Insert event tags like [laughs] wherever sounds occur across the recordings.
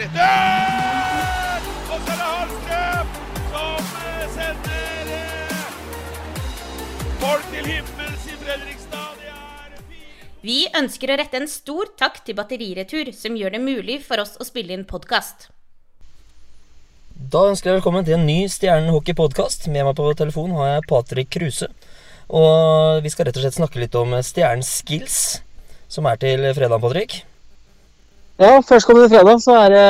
retur! Og så er det Hallstrøm som eh, sender eh, folk til himmels i Fredrikstad. Vi ønsker å rette en stor takk til Batteriretur, som gjør det mulig for oss å spille inn podkast. Da ønsker jeg velkommen til en ny Stjernen hockey-podkast. Med meg på telefon har jeg Patrick Kruse. Og vi skal rett og slett snakke litt om Stjernens skills, som er til fredag, Patrick. Ja, førstkommende fredag så er det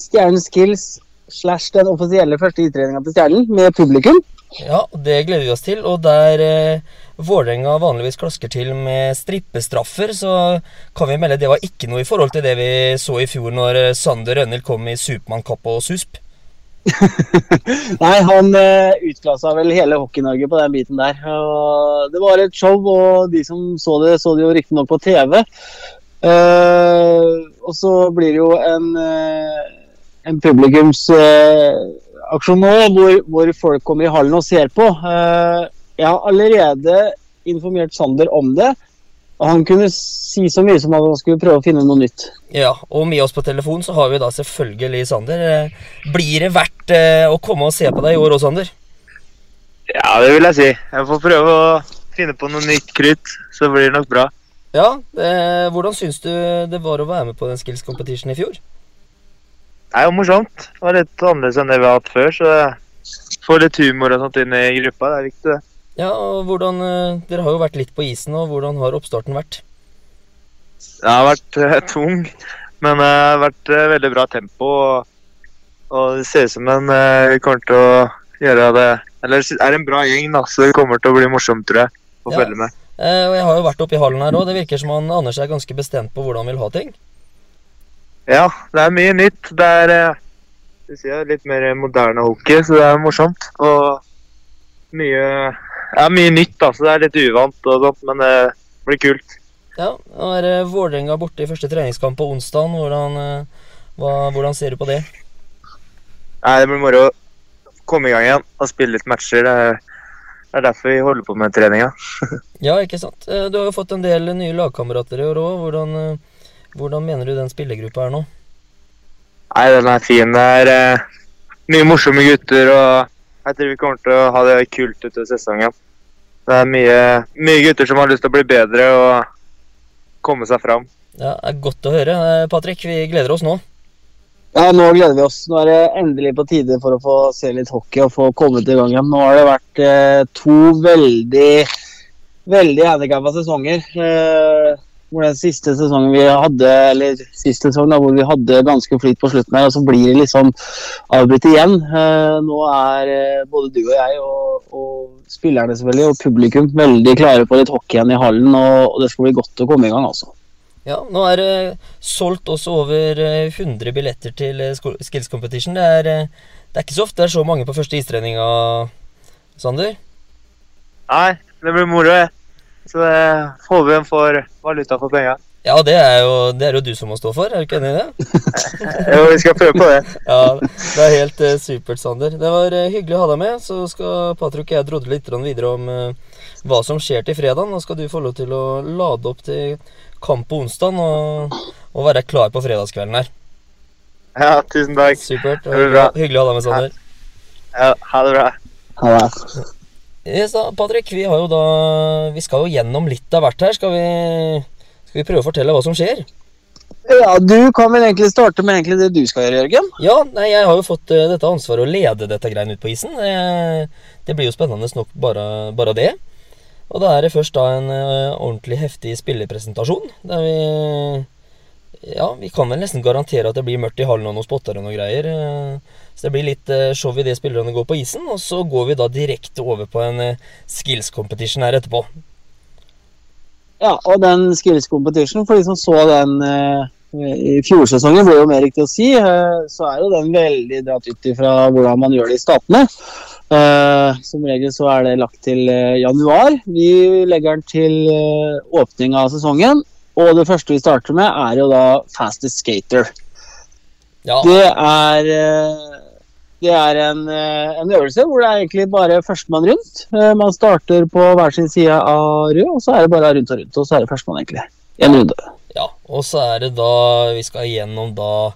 Stjernen Skills slash den offisielle første idretninga til Stjernen med publikum. Ja, det gleder vi oss til. Og der eh, Vålerenga vanligvis klasker til med strippestraffer, så kan vi melde det var ikke noe i forhold til det vi så i fjor når eh, Sander Rønhild kom i Supermann-kapp og susp. [laughs] Nei, han eh, utklassa vel hele Hockey-Norge på den biten der. Og det var et show, og de som så det, så det jo riktignok på TV. Eh, og så blir det jo en, uh, en publikumsaksjon nå, hvor, hvor folk kommer i hallen og ser på. Eh, jeg har allerede informert Sander om det. Og han kunne si så mye som at han skulle prøve å finne noe nytt. Ja, og med oss på telefon så har vi da selvfølgelig Sander. Eh, Blir det verdt eh, å komme og se på deg i år òg, Sander? Ja, det vil jeg si. Jeg får prøve å finne på noe nytt krutt, så blir det nok bra. Ja, eh, hvordan syns du det var å være med på den skills competition i fjor? Det er jo morsomt. Det var litt annerledes enn det vi har hatt før, så få litt humor og sånt inn i gruppa. Det er viktig, det. Ja, og hvordan, eh, Dere har jo vært litt på isen, og hvordan har oppstarten vært? Det har vært eh, tung, men det har vært eh, veldig bra tempo. Og, og det ser ut som en eh, kommer til å gjøre det Eller er en bra gjeng, da, så det kommer til å bli morsomt, tror jeg, å Ja. følge med. Eh, og Jeg har jo vært oppe i hallen her òg. Det virker som han Anders er ganske bestemt på hvordan han vil ha ting. Ja, det er mye nytt. Det er eh, det sier litt mer moderne hockey, så det er morsomt. Og mye, ja, mye nytt, da, så det er litt uvant og sånt, men det blir kult. Ja, Nå er eh, Vålerenga borte i første treningskamp på onsdag. Hvordan, eh, hvordan ser du på det? Nei, det blir moro å komme i gang igjen og spille litt matcher. Det er, det er derfor vi holder på med treninga. Ja, ikke sant? Eh, Du har jo fått en del nye lagkamerater i år òg. Hvordan, eh, hvordan mener du den spillergruppa er nå? Nei, den er fin. Det er eh, mye morsomme gutter, og jeg tror vi kommer til å ha det kult utover sesongen. Det er mye, mye gutter som har lyst til å bli bedre og komme seg fram. Ja, det er Godt å høre. Patrick, vi gleder oss nå. Ja, nå gleder vi oss. Nå er det endelig på tide for å få se litt hockey og få kommet i gang igjen. Nå har det vært eh, to veldig, veldig handikappa sesonger. Eh, hvor den siste sesongen vi hadde, eller siste sesong da, hvor vi hadde ganske flyt på slutten her, og så blir det liksom avbrutt igjen. Eh, nå er eh, både du og jeg og, og spillerne selvfølgelig, og publikum veldig klare på litt hockey igjen i hallen, og, og det skal bli godt å komme i gang, altså. Ja, Nå er det solgt også over eh, 100 billetter til eh, Skills Competition. Det er, eh, det er ikke så ofte det er så mange på første istreninga, Sander. Nei, det blir moro. Så det håper vi får valuta for penga. Ja, det er, jo, det er jo du som må stå for, er du ikke enig i det? [laughs] Jo, vi skal prøve på det. [laughs] Ja, det er helt eh, supert, Sander. Det var eh, hyggelig å ha deg med. Så skal Patrick og jeg drodle litt videre om eh, hva som skjer til fredag. Nå skal du få lov til å lade opp til kamp på onsdag og, og være klar på fredagskvelden her. Ja, tusen takk. Supert. og Det bra. hyggelig å ha deg med, Sander. Ja, ha det bra. Ha det. Yes, da, Patrick, vi har jo da Vi skal jo gjennom litt av hvert her. Skal vi, skal vi prøve å fortelle hva som skjer? Ja, Du kan vel egentlig starte med egentlig det du skal gjøre, Jørgen. Ja, nei, jeg har jo fått uh, dette ansvaret å lede dette greiene ut på isen. Eh, det blir jo spennende nok bare, bare det. Og da er det først da en uh, ordentlig heftig spillerpresentasjon. Der vi Ja, vi kan vel nesten garantere at det blir mørkt i hallen og noen spotter og noen greier. så det blir litt show idet spillerne går på isen, og så går vi da direkte over på en skills competition her etterpå. Ja, og den skills competition, for de som så den eh, i fjorsesongen, blir jo mer riktig å si, eh, så er jo den veldig dratt ut ifra hvordan man gjør det i statene. Eh, som regel så er det lagt til januar. Vi legger den til åpning av sesongen. Og det første vi starter med, er jo da Fastest Skater. Ja, Det er, det er en, eh, en øvelse hvor det er egentlig bare førstemann rundt. Eh, Man starter på hver sin side av rød, og så er det bare rundt og rundt. Og så er det førstemann, egentlig. En runde. Ja, og så er det da Vi skal gjennom da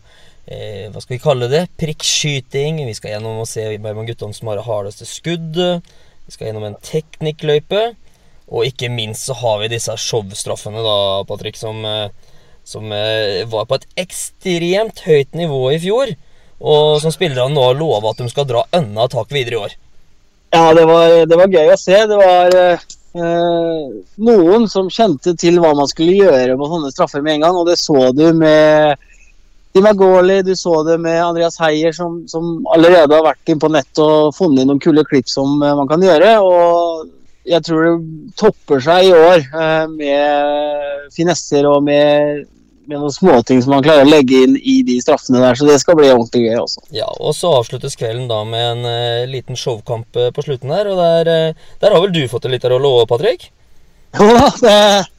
eh, Hva skal vi kalle det? Prikkskyting. Vi skal gjennom og se hvem av guttene som har det hardeste skuddet. Vi skal gjennom en teknikkløype. Og ikke minst så har vi disse showstraffene, da, Patrick, som, eh, som var på et ekstremt høyt nivå i fjor. Og som spillerne nå har lova at de skal dra enda tak videre i år. Ja, det var, det var gøy å se. Det var eh, noen som kjente til hva man skulle gjøre på sånne straffer med en gang, og det så du med Dimagoli, du så det med Andreas Heier, som, som allerede har vært inn på nett og funnet noen kule klipp som eh, man kan gjøre. og jeg tror det topper seg i år eh, med finesser og med, med noen småting som man klarer å legge inn i de straffene der. Så det skal bli ordentlig gøy også. Ja, og så avsluttes kvelden da med en uh, liten showkamp eh, på slutten her. Og der, uh, der har vel du fått en liten rolle òg, Patrick? [laughs]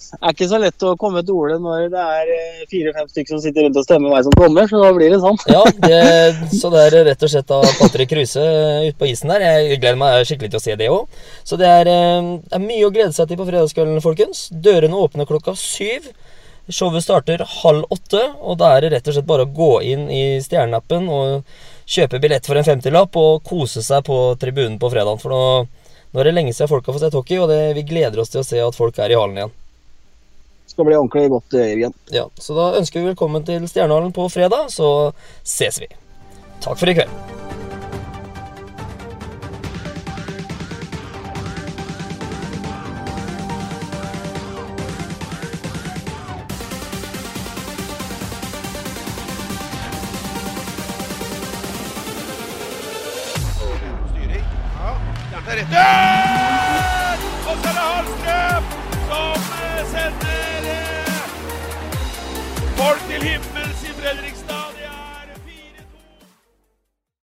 Ja, det er ikke så lett å komme til ordet når det er fire-fem stykker som sitter rundt og stemmer meg som dommer, så da blir det sånn. Ja, [laughs] det, så det er rett og slett av Patrick Kruse ute på isen der. Jeg gleder meg skikkelig til å se det òg. Så det er, er mye å glede seg til på fredagskvelden, folkens. Dørene åpner klokka syv. Showet starter halv åtte, og da er det rett og slett bare å gå inn i Stjerneappen og kjøpe billett for en femtilapp og kose seg på tribunen på fredag. For nå, nå er det lenge siden folk har fått sett hockey, og det, vi gleder oss til å se at folk er i hallen igjen. Det skal bli ordentlig godt Jørgen. igjen. Ja, Så da ønsker vi velkommen til Stjernehallen på fredag, så ses vi. Takk for i kveld. Den er. Og så er det Hallstrøm som eh, sender eh, folk til himmels i Fredrikstad.